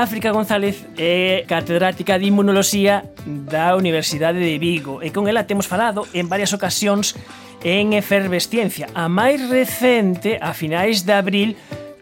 África González é catedrática de Inmunoloxía da Universidade de Vigo e con ela temos falado en varias ocasións en efervesciencia. A máis recente, a finais de abril,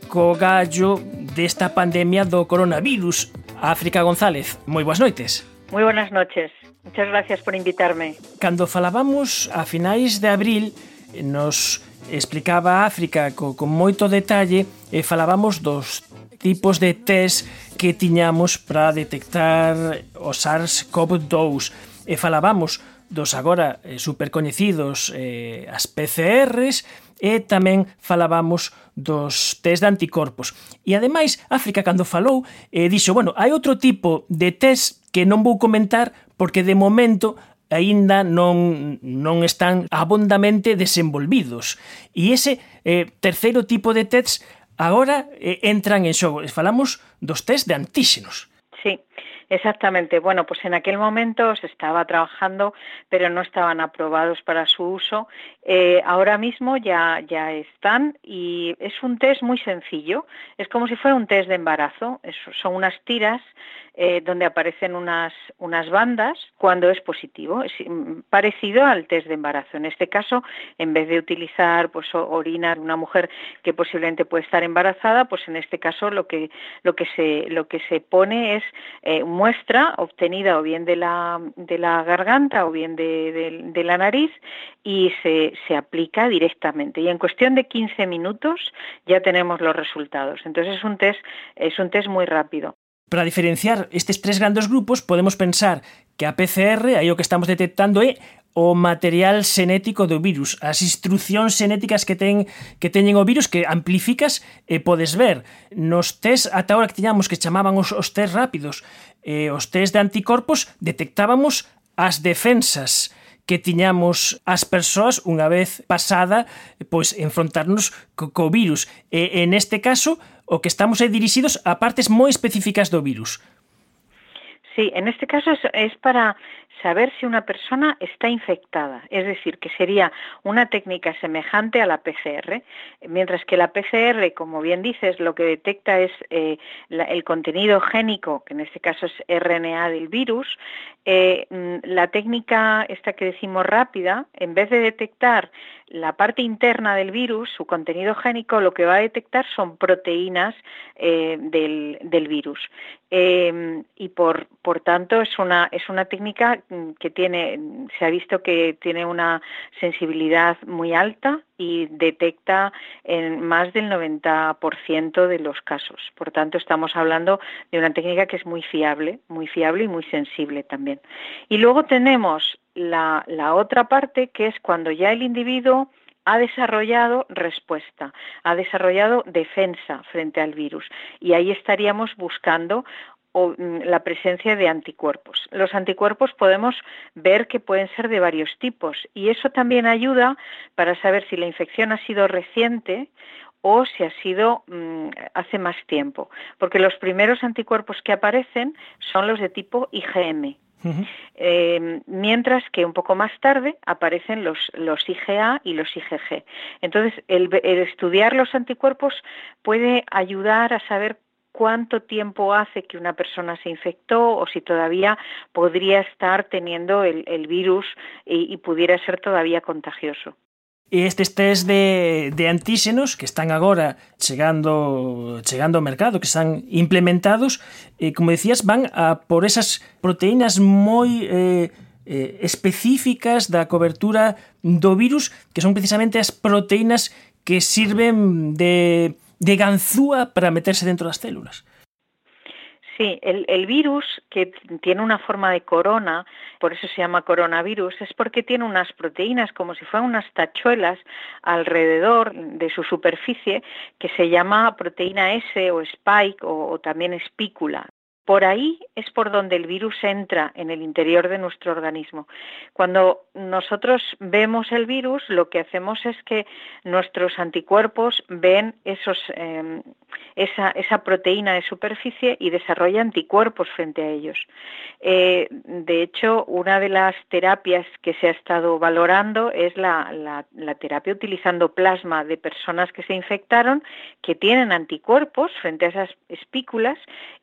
co gallo desta pandemia do coronavirus África González, moi boas noites. Moi buenas noches. Muchas gracias por invitarme. Cando falábamos a finais de abril, nos explicaba África co, con moito detalle e falábamos dos tipos de test que tiñamos para detectar o SARS-CoV-2 e falábamos dos agora eh, supercoñecidos eh, as PCRs e tamén falábamos dos test de anticorpos. E ademais, África cando falou, eh, dixo, bueno, hai outro tipo de test que non vou comentar porque de momento aínda non, non están abondamente desenvolvidos. E ese eh, terceiro tipo de tests agora eh, entran en xogo. Falamos dos test de antíxenos. Sí, Exactamente. Bueno, pues en aquel momento se estaba trabajando, pero no estaban aprobados para su uso Eh, ahora mismo ya, ya están y es un test muy sencillo. Es como si fuera un test de embarazo. Son unas tiras eh, donde aparecen unas, unas bandas cuando es positivo. Mm, parecido al test de embarazo. En este caso, en vez de utilizar pues, orina de una mujer que posiblemente puede estar embarazada, pues en este caso lo que, lo que, se, lo que se pone es eh, muestra obtenida o bien de la, de la garganta o bien de, de la nariz y se, se aplica directamente y en cuestión de 15 minutos ya tenemos los resultados. Entonces es un test, es un test muy rápido. Para diferenciar estes tres grandes grupos podemos pensar que a PCR, aí o que estamos detectando é o material xenético do virus, as instruccións xenéticas que ten que teñen o virus que amplificas e podes ver. Nos test ata agora que tiñamos que chamaban os, os test rápidos, eh, os test de anticorpos detectábamos as defensas que tiñamos as persoas unha vez pasada pois enfrontarnos co, co virus. E, en este caso, o que estamos é dirixidos a partes moi específicas do virus. Sí, en este caso es, es para saber si una persona está infectada, es decir, que sería una técnica semejante a la PCR, mientras que la PCR, como bien dices, lo que detecta es eh, la, el contenido génico, que en este caso es RNA del virus, eh, mm, la técnica esta que decimos rápida, en vez de detectar la parte interna del virus, su contenido génico, lo que va a detectar son proteínas eh, del, virus. Eh, y por, por tanto es una, es una técnica que tiene, se ha visto que tiene una sensibilidad muy alta y detecta en más del 90% de los casos. Por tanto, estamos hablando de una técnica que es muy fiable, muy fiable y muy sensible también. Y luego tenemos la, la otra parte, que es cuando ya el individuo ha desarrollado respuesta, ha desarrollado defensa frente al virus. Y ahí estaríamos buscando mm, la presencia de anticuerpos. Los anticuerpos podemos ver que pueden ser de varios tipos y eso también ayuda para saber si la infección ha sido reciente o si ha sido mmm, hace más tiempo, porque los primeros anticuerpos que aparecen son los de tipo IgM, Eh, mientras que un poco más tarde aparecen los, IgA y los IgG. Entonces, el, estudiar los anticuerpos puede ayudar a saber cuánto tiempo hace que una persona se infectó o si todavía podría estar teniendo el, virus y pudiera ser todavía contagioso. E estes test de, de antíxenos que están agora chegando chegando ao mercado, que están implementados, eh, como decías, van a por esas proteínas moi eh, eh, específicas da cobertura do virus, que son precisamente as proteínas que sirven de, de ganzúa para meterse dentro das células. Sí, el, el virus, que tiene una forma de corona, por eso se llama coronavirus, es porque tiene unas proteínas como si fueran unas tachuelas alrededor de su superficie que se llama proteína S o spike o, o también espícula. Por ahí es por donde el virus entra en el interior de nuestro organismo. Cuando nosotros vemos el virus, lo que hacemos es que nuestros anticuerpos ven em, esa, proteína de superficie y desarrollan anticuerpos frente a ellos. Eh, de hecho, una de las terapias que se ha estado valorando es la, terapia utilizando plasma de personas que se infectaron, que tienen anticuerpos frente a esas espículas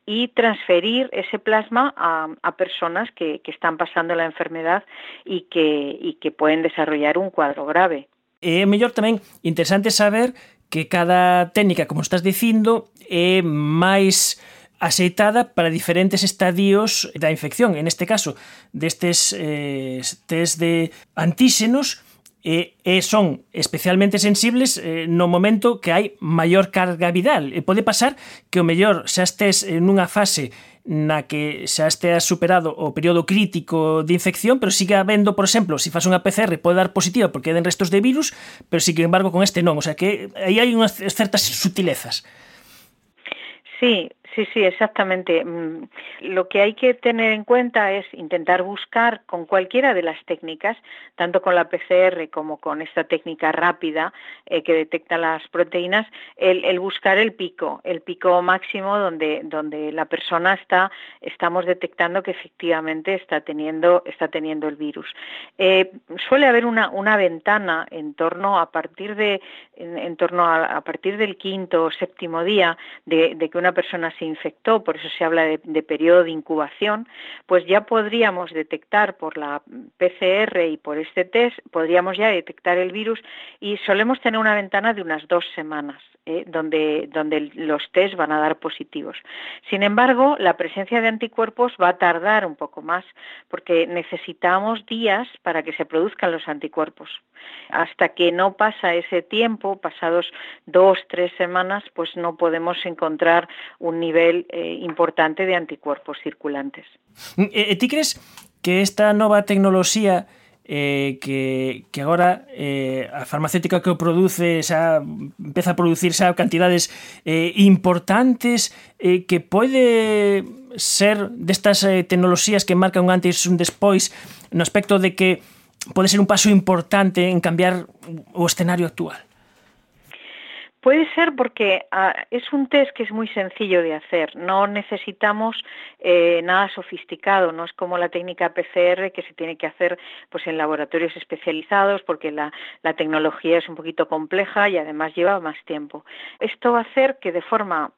y transferir ese plasma a, a personas que, que, están pasando la enfermedad y que, y que pueden desarrollar un cuadro grave. É eh, mellor tamén interesante saber que cada técnica, como estás dicindo, é máis aceitada para diferentes estadios da infección. En este caso, destes eh, test de antíxenos e, e son especialmente sensibles eh, no momento que hai maior carga viral. E pode pasar que o mellor xa estés eh, nunha fase na que xa esteas superado o período crítico de infección, pero siga habendo, por exemplo, se si faz unha PCR pode dar positiva porque den restos de virus, pero sin embargo con este non, o sea que aí hai unhas certas sutilezas. Sí, Sí, sí, exactamente. Mm, lo que hay que tener en cuenta es intentar buscar con cualquiera de las técnicas, tanto con la PCR como con esta técnica rápida eh, que detecta las proteínas, el, buscar el pico, el pico máximo donde, donde la persona está, estamos detectando que efectivamente está teniendo, está teniendo el virus. Eh, suele haber una, ventana en torno a partir de, en, torno a, partir del quinto o séptimo día de, de que una persona se infectó, por eso se habla de, periodo de incubación, pues ya podríamos detectar por la PCR y por este test, podríamos ya detectar el virus y solemos tener una ventana de unas dos semanas. ¿eh? donde, donde los test van a dar positivos. Sin embargo, la presencia de anticuerpos va a tardar un poco más porque necesitamos días para que se produzcan los anticuerpos. Hasta que no pasa ese tiempo, pasados dos, tres semanas, pues no podemos encontrar un nivel nivel eh, importante de anticuerpos circulantes. Mm, eh, eh, ti crees que esta nova tecnoloxía eh, que, que agora eh, a farmacéutica que o produce xa, empeza a producir xa cantidades eh, importantes eh, que pode ser destas eh, tecnoloxías que marcan un antes e un despois no aspecto de que pode ser un paso importante en cambiar o escenario actual? Puede ser porque ah, es un test que es muy sencillo de hacer, no necesitamos eh, nada sofisticado, no es como la técnica PCR que se tiene que hacer pues en laboratorios especializados porque la, la tecnología es un poquito compleja y además lleva más tiempo. Esto va a hacer que de forma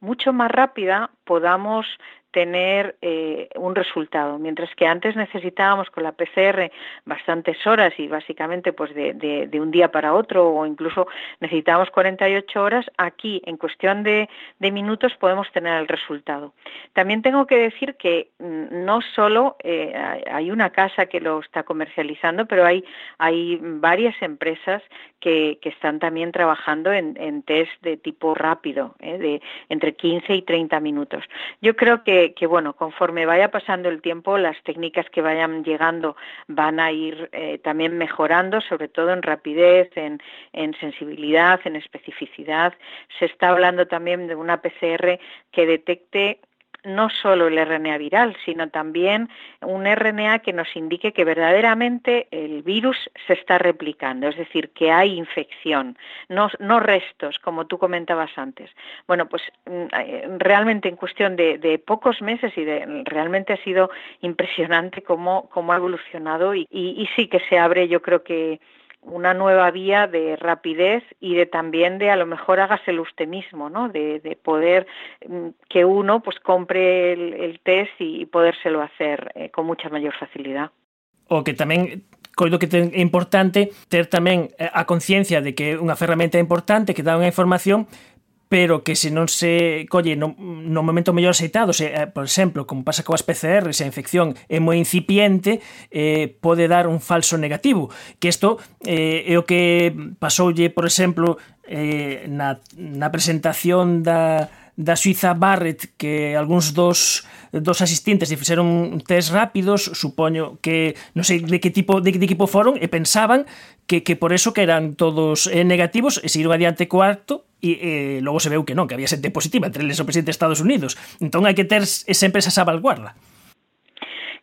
mucho más rápida podamos tener eh, un resultado, mientras que antes necesitábamos con la PCR bastantes horas y básicamente pues de, un día para otro o incluso necesitábamos 48 horas, aquí en cuestión de, minutos podemos tener el resultado. También tengo que decir que mm, no solo eh, hay una casa que lo está comercializando, pero hay, hay varias empresas que, que están también trabajando en, en test de tipo rápido, eh, de entre 15 y 30 minutos. Yo creo que que, bueno, conforme vaya pasando el tiempo, las técnicas que vayan llegando van a ir eh, también mejorando, sobre todo en rapidez, en, en sensibilidad, en especificidad. Se está hablando también de una PCR que detecte no solo el RNA viral, sino también un RNA que nos indique que verdaderamente el virus se está replicando, es decir, que hay infección, no, no restos, como tú comentabas antes. Bueno, pues mm, eh, realmente en cuestión de, de pocos meses y de, realmente ha sido impresionante cómo, cómo ha evolucionado y, y, y sí que se abre, yo creo que una nueva vía de rapidez y de también de a lo mejor hágaselo usted mismo, ¿no? De, de poder mm, que uno pues compre el, test y, y podérselo hacer eh, con mucha mayor facilidad. O que tamén coido que é importante ter tamén eh, a conciencia de que unha ferramenta importante que dá unha información pero que se non se colle no, no momento mellor aceitado, se, eh, por exemplo, como pasa coas PCR, se a infección é moi incipiente, eh, pode dar un falso negativo, que isto eh, é o que pasoulle, por exemplo, eh, na, na presentación da, da Suiza Barrett que algúns dos dos asistentes lle fixeron test rápidos, supoño que non sei de que tipo de, de equipo foron e pensaban que, que por eso que eran todos eh, negativos e seguiron adiante cuarto e eh, logo se veu que non, que había xente positiva entre eles o presidente de Estados Unidos. Entón hai que ter sempre esa salvaguarda.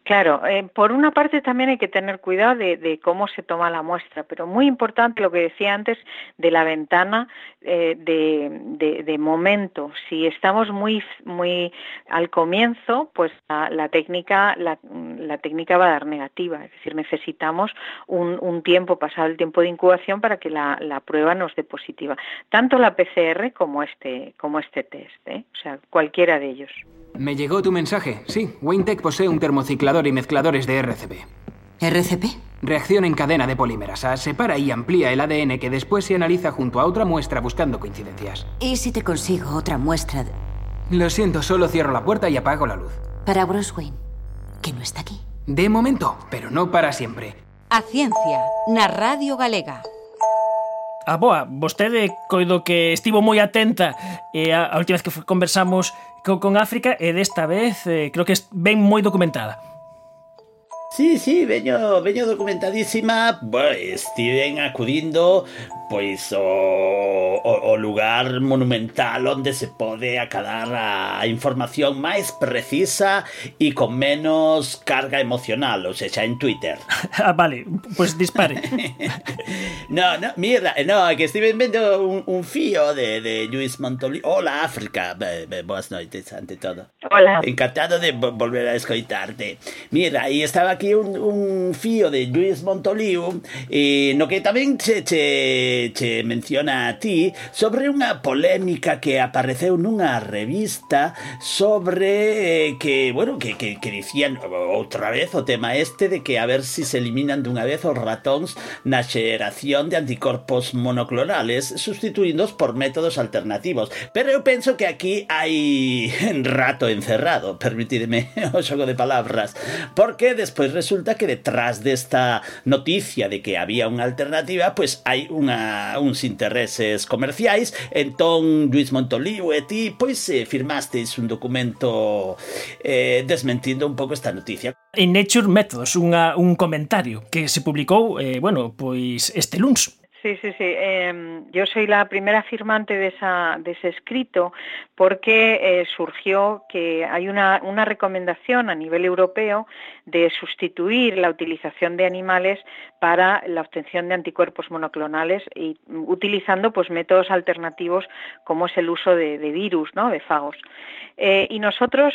Claro, eh, por una parte también hay que tener cuidado de, cómo se toma la muestra, pero muy importante lo que decía antes de la ventana eh, de, momento. Si estamos muy muy al comienzo, pues la, técnica la, técnica va a dar negativa, es decir, necesitamos un, tiempo pasado el tiempo de incubación para que la, prueba nos dé positiva, tanto la PCR como este como este test, ¿eh? o sea, cualquiera de ellos. Me llegó tu mensaje. Sí, WayneTech posee un termociclador y mezcladores de RCP. ¿RCP? Reacción en cadena de polímerasa. Separa y amplía el ADN que después se analiza junto a otra muestra buscando coincidencias. ¿Y si te consigo otra muestra de... Lo siento, solo cierro la puerta y apago la luz. Para Bruce Wayne, que no está aquí. De momento, pero no para siempre. A ciencia, na Radio Galega. A ah, boa, vostede coido que estivo moi atenta e a, a última vez que conversamos con, con África e desta vez eh, creo que ven moi documentada. Sí, sí, veño, documentadísima, pues estiven acudindo pois o, o, o lugar monumental onde se pode acadar a información máis precisa e con menos carga emocional, ou seja, en Twitter. Ah, vale, pois pues dispare. no, no, mira, no, que estive vendo un, un fío de, de Luis Montoli. Hola, África. Boas noites, ante todo. Hola. Encantado de volver a escoitarte. Mira, e estaba aquí un, un fío de Luis Montoliu, e no que tamén che, che che menciona a ti sobre unha polémica que apareceu nunha revista sobre eh, que, bueno, que, que, que dicían outra vez o tema este de que a ver si se eliminan dunha vez os ratóns na xeración de anticorpos monoclonales sustituíndos por métodos alternativos. Pero eu penso que aquí hai rato encerrado, permitidme o xogo de palabras, porque despois resulta que detrás desta noticia de que había unha alternativa, pois pues hai unha uns intereses comerciais. Entón Luis Montoliu e ti pois eh, firmasteis un documento eh, desmentindo un pouco esta noticia. En Nature Methods, unha, un comentario que se publicou, eh, bueno, pois este luns. Sí, sí, sí. Eh, yo soy la primera firmante de, ese escrito porque eh, surgió que hay una, recomendación a nivel europeo de sustituir la utilización de animales para la obtención de anticuerpos monoclonales y utilizando pues métodos alternativos como es el uso de, virus, ¿no? de fagos. Eh, y nosotros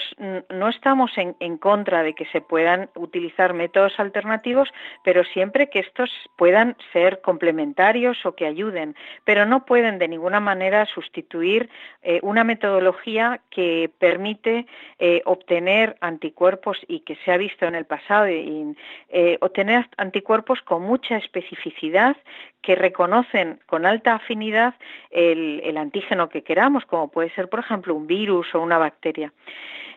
no estamos en, contra de que se puedan utilizar métodos alternativos, pero siempre que estos puedan ser complementarios o que ayuden, pero no pueden de ninguna manera sustituir eh, una metodología que permite eh, obtener anticuerpos y que se ha visto en el pasado y, eh, obtener anticuerpos con mucha especificidad que reconocen con alta afinidad el, el antígeno que queramos, como puede ser, por ejemplo, un virus o una bacteria.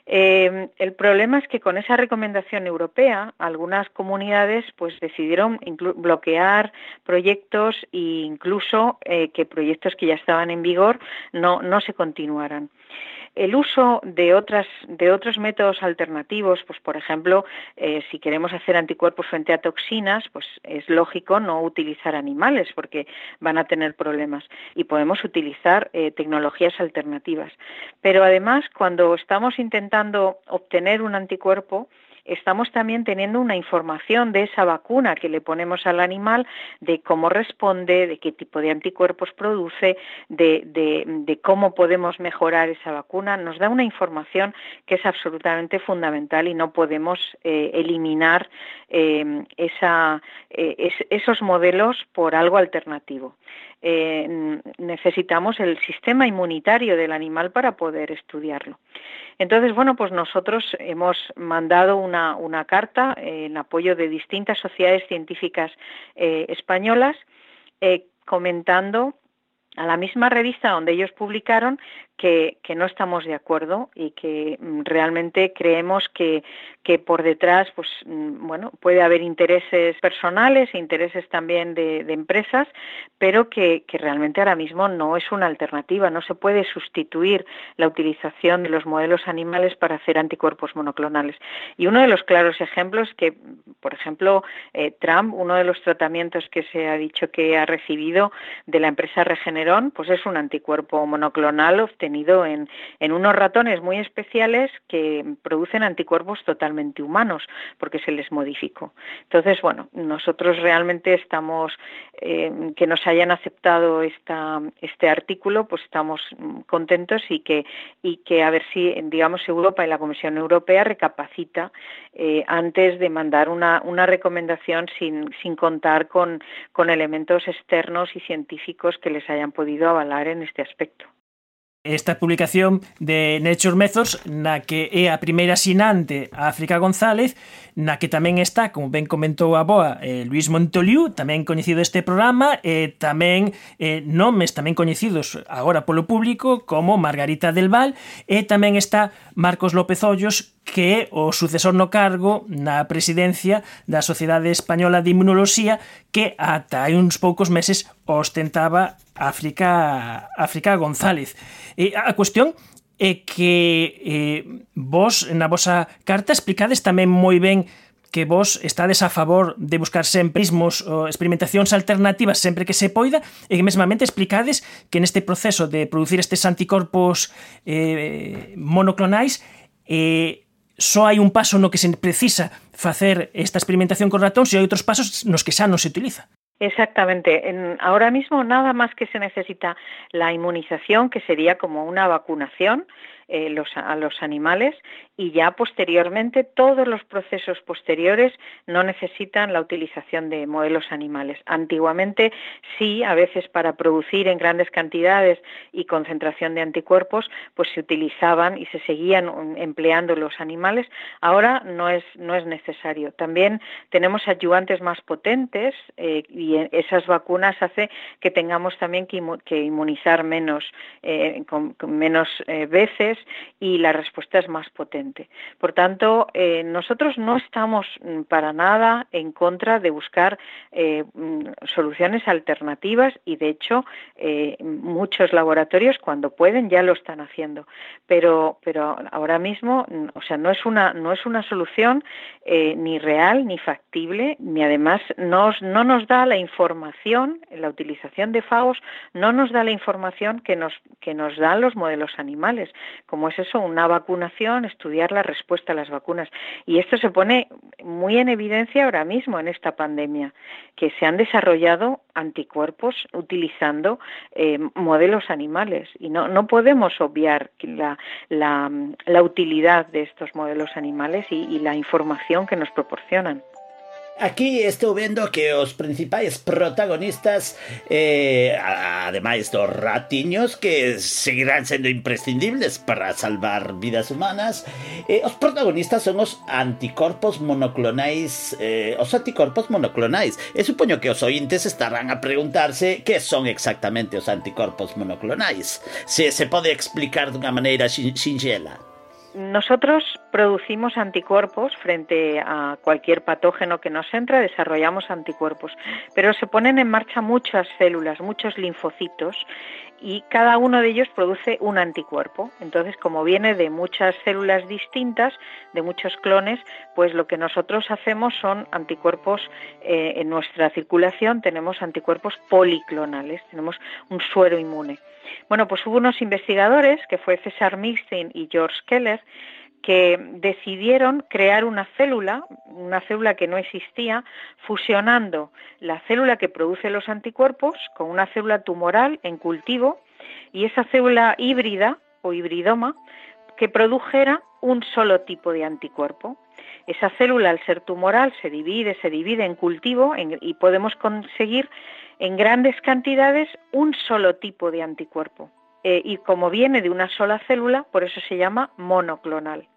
Eh, el problema es que con esa recomendación europea, algunas comunidades pues decidieron bloquear proyectos e incluso eh, que proyectos que ya estaban en vigor no, no se continuaran. El uso de, otras, de otros métodos alternativos, pues por ejemplo, eh, si queremos hacer anticuerpos frente a toxinas, pues es lógico no utilizar animales porque van a tener problemas y podemos utilizar eh, tecnologías alternativas. Pero además, cuando estamos intentando obtener un anticuerpo, estamos también teniendo una información de esa vacuna que le ponemos al animal, de cómo responde, de qué tipo de anticuerpos produce, de, cómo podemos mejorar esa vacuna. Nos da una información que es absolutamente fundamental y no podemos eh, eliminar eh, eh, esos modelos por algo alternativo. necesitamos el sistema inmunitario del animal para poder estudiarlo. Entonces, bueno, pues nosotros hemos mandado una, carta en apoyo de distintas sociedades científicas eh, españolas eh, comentando a la misma revista donde ellos publicaron que, no estamos de acuerdo y que mm, realmente creemos que, que por detrás pues mm, bueno puede haber intereses personales e intereses también de, de empresas pero que, que, realmente ahora mismo no es una alternativa no se puede sustituir la utilización de los modelos animales para hacer anticuerpos monoclonales. Y uno de los claros ejemplos que por ejemplo eh, Trump uno de los tratamientos que se ha dicho que ha recibido de la empresa Regeneron pues es un anticuerpo monoclonal obtenido en, en unos ratones muy especiales que producen anticuerpos totalmente humanos, porque se les modificó. Entonces, bueno, nosotros realmente estamos, eh, que nos hayan aceptado esta, este artículo, pues estamos contentos y que, y que a ver si, digamos, Europa y la Comisión Europea recapacita eh, antes de mandar una, recomendación sin, sin contar con, con elementos externos y científicos que les hayan podido avalar en este aspecto. esta publicación de Nature Methods na que é a primeira sinante a África González na que tamén está, como ben comentou a boa, eh, Luis Montoliu, tamén coñecido este programa, e eh, tamén eh, nomes tamén coñecidos agora polo público como Margarita del Val, e tamén está Marcos López Ollos, que é o sucesor no cargo na presidencia da Sociedade Española de Inmunoloxía, que ata hai uns poucos meses ostentaba África África González. E a cuestión é que eh, vos na vosa carta explicades tamén moi ben que vos estades a favor de buscar sempre ismos ou experimentacións alternativas sempre que se poida e que mesmamente explicades que neste proceso de producir estes anticorpos eh, monoclonais eh, só hai un paso no que se precisa facer esta experimentación con ratóns e hai outros pasos nos que xa non se utiliza. Exactamente. En, ahora mismo nada más que se necesita la inmunización, que sería como una vacunación eh, los, a los animales, y ya posteriormente todos los procesos posteriores no necesitan la utilización de modelos animales. Antiguamente sí, a veces para producir en grandes cantidades y concentración de anticuerpos, pues se utilizaban y se seguían empleando los animales. Ahora no es, no es necesario. También tenemos ayudantes más potentes eh, y esas vacunas hace que tengamos también que, inmunizar menos, eh, con, menos eh, y la respuesta es más potente. Por tanto, eh, nosotros no estamos mm, para nada en contra de buscar eh, mm, soluciones alternativas y, de hecho, eh, muchos laboratorios, cuando pueden, ya lo están haciendo. Pero, pero ahora mismo, mm, o sea, no es una, no es una solución ni real ni factible, ni además nos, no nos da la información, la utilización de fagos no nos da la información que nos, que nos dan los modelos animales, como es eso, una vacunación, estudiar la respuesta a las vacunas. Y esto se pone muy en evidencia ahora mismo en esta pandemia, que se han desarrollado anticuerpos utilizando eh, modelos animales. Y no, no podemos obviar la, la, utilidad de estos modelos animales y la información que nos proporcionan. Aquí estou vendo que os principais protagonistas eh, ademais dos ratiños que seguirán sendo imprescindibles para salvar vidas humanas eh, protagonistas son os anticorpos monoclonais eh, os anticorpos monoclonais. E supoño que os ointes estarán a preguntarse que son exactamente os anticorpos monoclonais se se pode explicar dunha maneira sinxela Nosotros producimos anticuerpos frente a cualquier patógeno que nos entra, desarrollamos anticuerpos, pero se ponen en marcha muchas células, muchos linfocitos y cada uno de ellos produce un anticuerpo. Entonces, como viene de muchas células distintas, de muchos clones, pues lo que nosotros hacemos son anticuerpos eh, en nuestra circulación, tenemos anticuerpos policlonales, tenemos un suero inmune. Bueno, pues hubo unos investigadores, que fue César Milstein y George Keller, que decidieron crear una célula, una célula que no existía, fusionando la célula que produce los anticuerpos con una célula tumoral en cultivo y esa célula híbrida o hibridoma que produjera un solo tipo de anticuerpo. Esa célula, al ser tumoral, se divide, se divide en cultivo y podemos conseguir en grandes cantidades un solo tipo de anticuerpo. Eh, y como viene de una sola célula, por eso se llama monoclonal.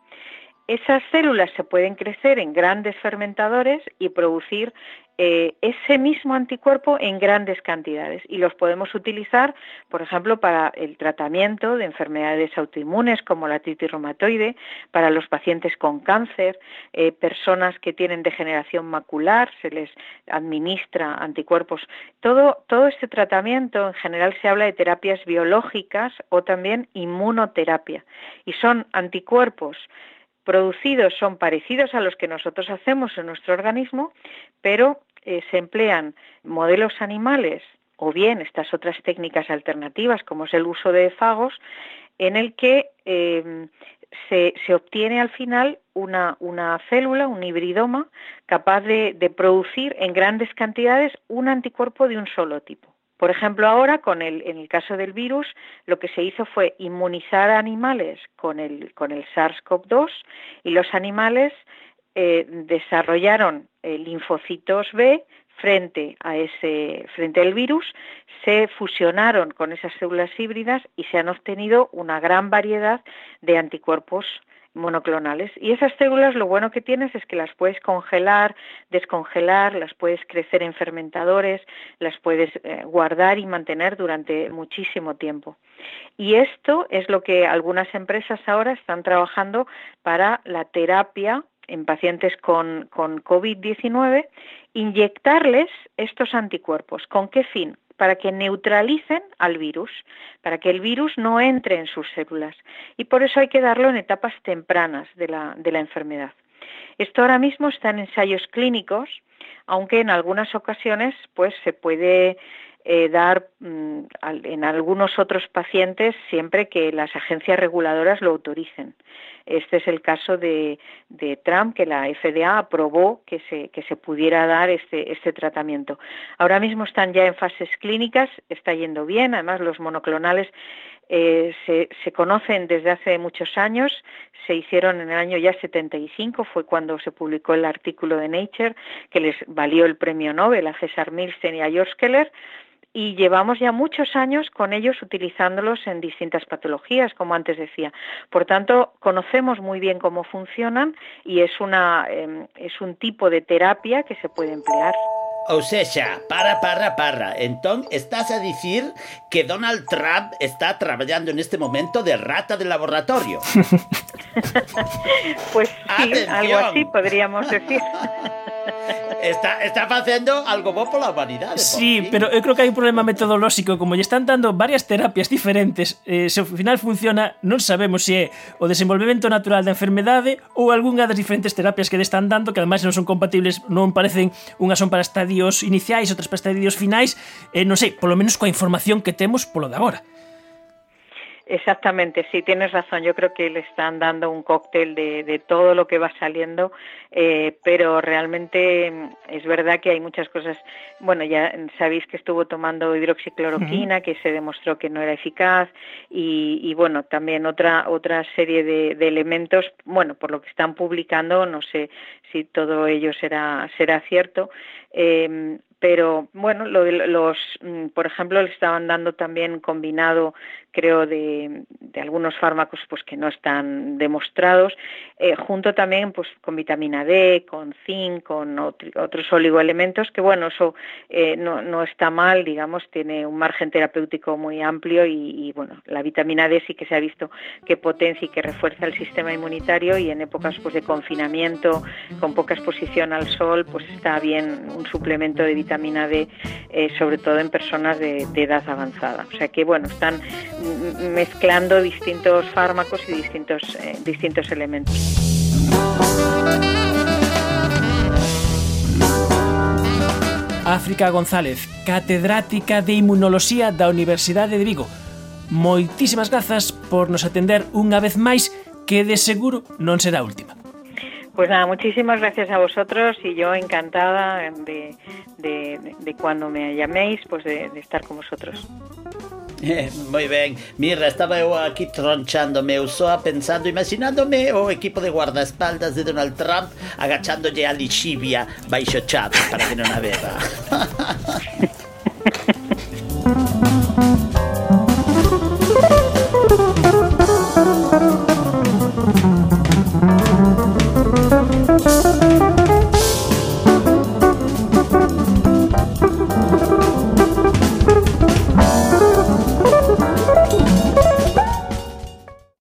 Esas células se pueden crecer en grandes fermentadores y producir eh, ese mismo anticuerpo en grandes cantidades y los podemos utilizar, por ejemplo, para el tratamiento de enfermedades autoinmunes como la artritis reumatoide, para los pacientes con cáncer, eh, personas que tienen degeneración macular, se les administra anticuerpos. Todo, todo este tratamiento en general se habla de terapias biológicas o también inmunoterapia y son anticuerpos producidos son parecidos a los que nosotros hacemos en nuestro organismo, pero eh, se emplean modelos animales o bien estas otras técnicas alternativas como es el uso de fagos en el que em, se, obtiene al final una, célula, un hibridoma, capaz de, producir en grandes cantidades un anticuerpo de un solo tipo. Por ejemplo, ahora, con el, en el caso del virus, lo que se hizo fue inmunizar a animales con el, con el SARS-CoV-2 y los animales eh, desarrollaron eh, linfocitos B frente a ese frente al virus, se fusionaron con esas células híbridas y se han obtenido una gran variedad de anticuerpos monoclonales. Y esas células lo bueno que tienes es que las puedes congelar, descongelar, las puedes crecer en fermentadores, las puedes eh, guardar y mantener durante muchísimo tiempo. Y esto es lo que algunas empresas ahora están trabajando para la terapia en pacientes con, con COVID-19, inyectarles estos anticuerpos. ¿Con qué fin? Para que neutralicen al virus, para que el virus no entre en sus células. Y por eso hay que darlo en etapas tempranas de la, de la enfermedad. Esto ahora mismo está en ensayos clínicos, aunque en algunas ocasiones pues se puede eh, dar mm, en algunos otros pacientes siempre que las agencias reguladoras lo autoricen. Este es el caso de, Trump, que la FDA aprobó que se, que se pudiera dar este, este tratamiento. Ahora mismo están ya en fases clínicas, está yendo bien, además los monoclonales eh, se, se, conocen desde hace muchos años, se hicieron en el año ya 75, fue cuando se publicó el artículo de Nature que les valió el premio Nobel a César Milsten y a George y llevamos ya muchos años con ellos utilizándolos en distintas patologías, como antes decía. Por tanto, conocemos muy bien cómo funcionan y es, una, em, es un tipo de terapia que se puede emplear. O sea, para, para, para. Entonces, estás a decir que Donald Trump está trabajando en este momento de rata de laboratorio. pues sí, algo así podríamos decir. está, está facendo algo bo pola humanidade. Sí, pero eu creo que hai un problema metodolóxico, como lle están dando varias terapias diferentes, eh, se ao final funciona, non sabemos se é o desenvolvemento natural da enfermedade ou algunha das diferentes terapias que lle están dando, que ademais non son compatibles, non parecen, unhas son para estadios iniciais, outras para estadios finais, eh, non sei, polo menos coa información que temos polo de agora. Exactamente, sí, tienes razón. Yo creo que le están dando un cóctel de, de todo lo que va saliendo, eh, pero realmente mm, es verdad que hay muchas cosas. Bueno, ya sabéis que estuvo tomando hidroxicloroquina, que se demostró que no era eficaz, y, y bueno, también otra otra serie de, de, elementos. Bueno, por lo que están publicando, no sé si todo ello será será cierto. Eh, pero bueno, lo de los, mm, por ejemplo, le estaban dando también combinado, creo, de, de algunos fármacos pues que no están demostrados, eh, junto también pues con vitamina D, con zinc, con otros oligoelementos, que bueno, eso eh, no, no está mal, digamos, tiene un margen terapéutico muy amplio y, bueno, la vitamina D sí que se ha visto que potencia y que refuerza el sistema inmunitario y en épocas pues de confinamiento, con poca exposición al sol, pues está bien un suplemento de vitamina D, eh, sobre todo en personas de, edad avanzada. O sea que, bueno, están mezclando distintos fármacos y distintos, eh, distintos elementos. África González, catedrática de Inmunoloxía da Universidade de Vigo. Moitísimas grazas por nos atender unha vez máis que de seguro non será a última. Pues nada, muchísimas gracias a vosotros y yo encantada de, de, de cuando me llaméis, pues de, de estar con vosotros. Moi ben, mira, estaba eu aquí tronchándome eu soa pensando, imaginándome o equipo de guardaespaldas de Donald Trump agachándolle a lixivia baixo chat para que non a beba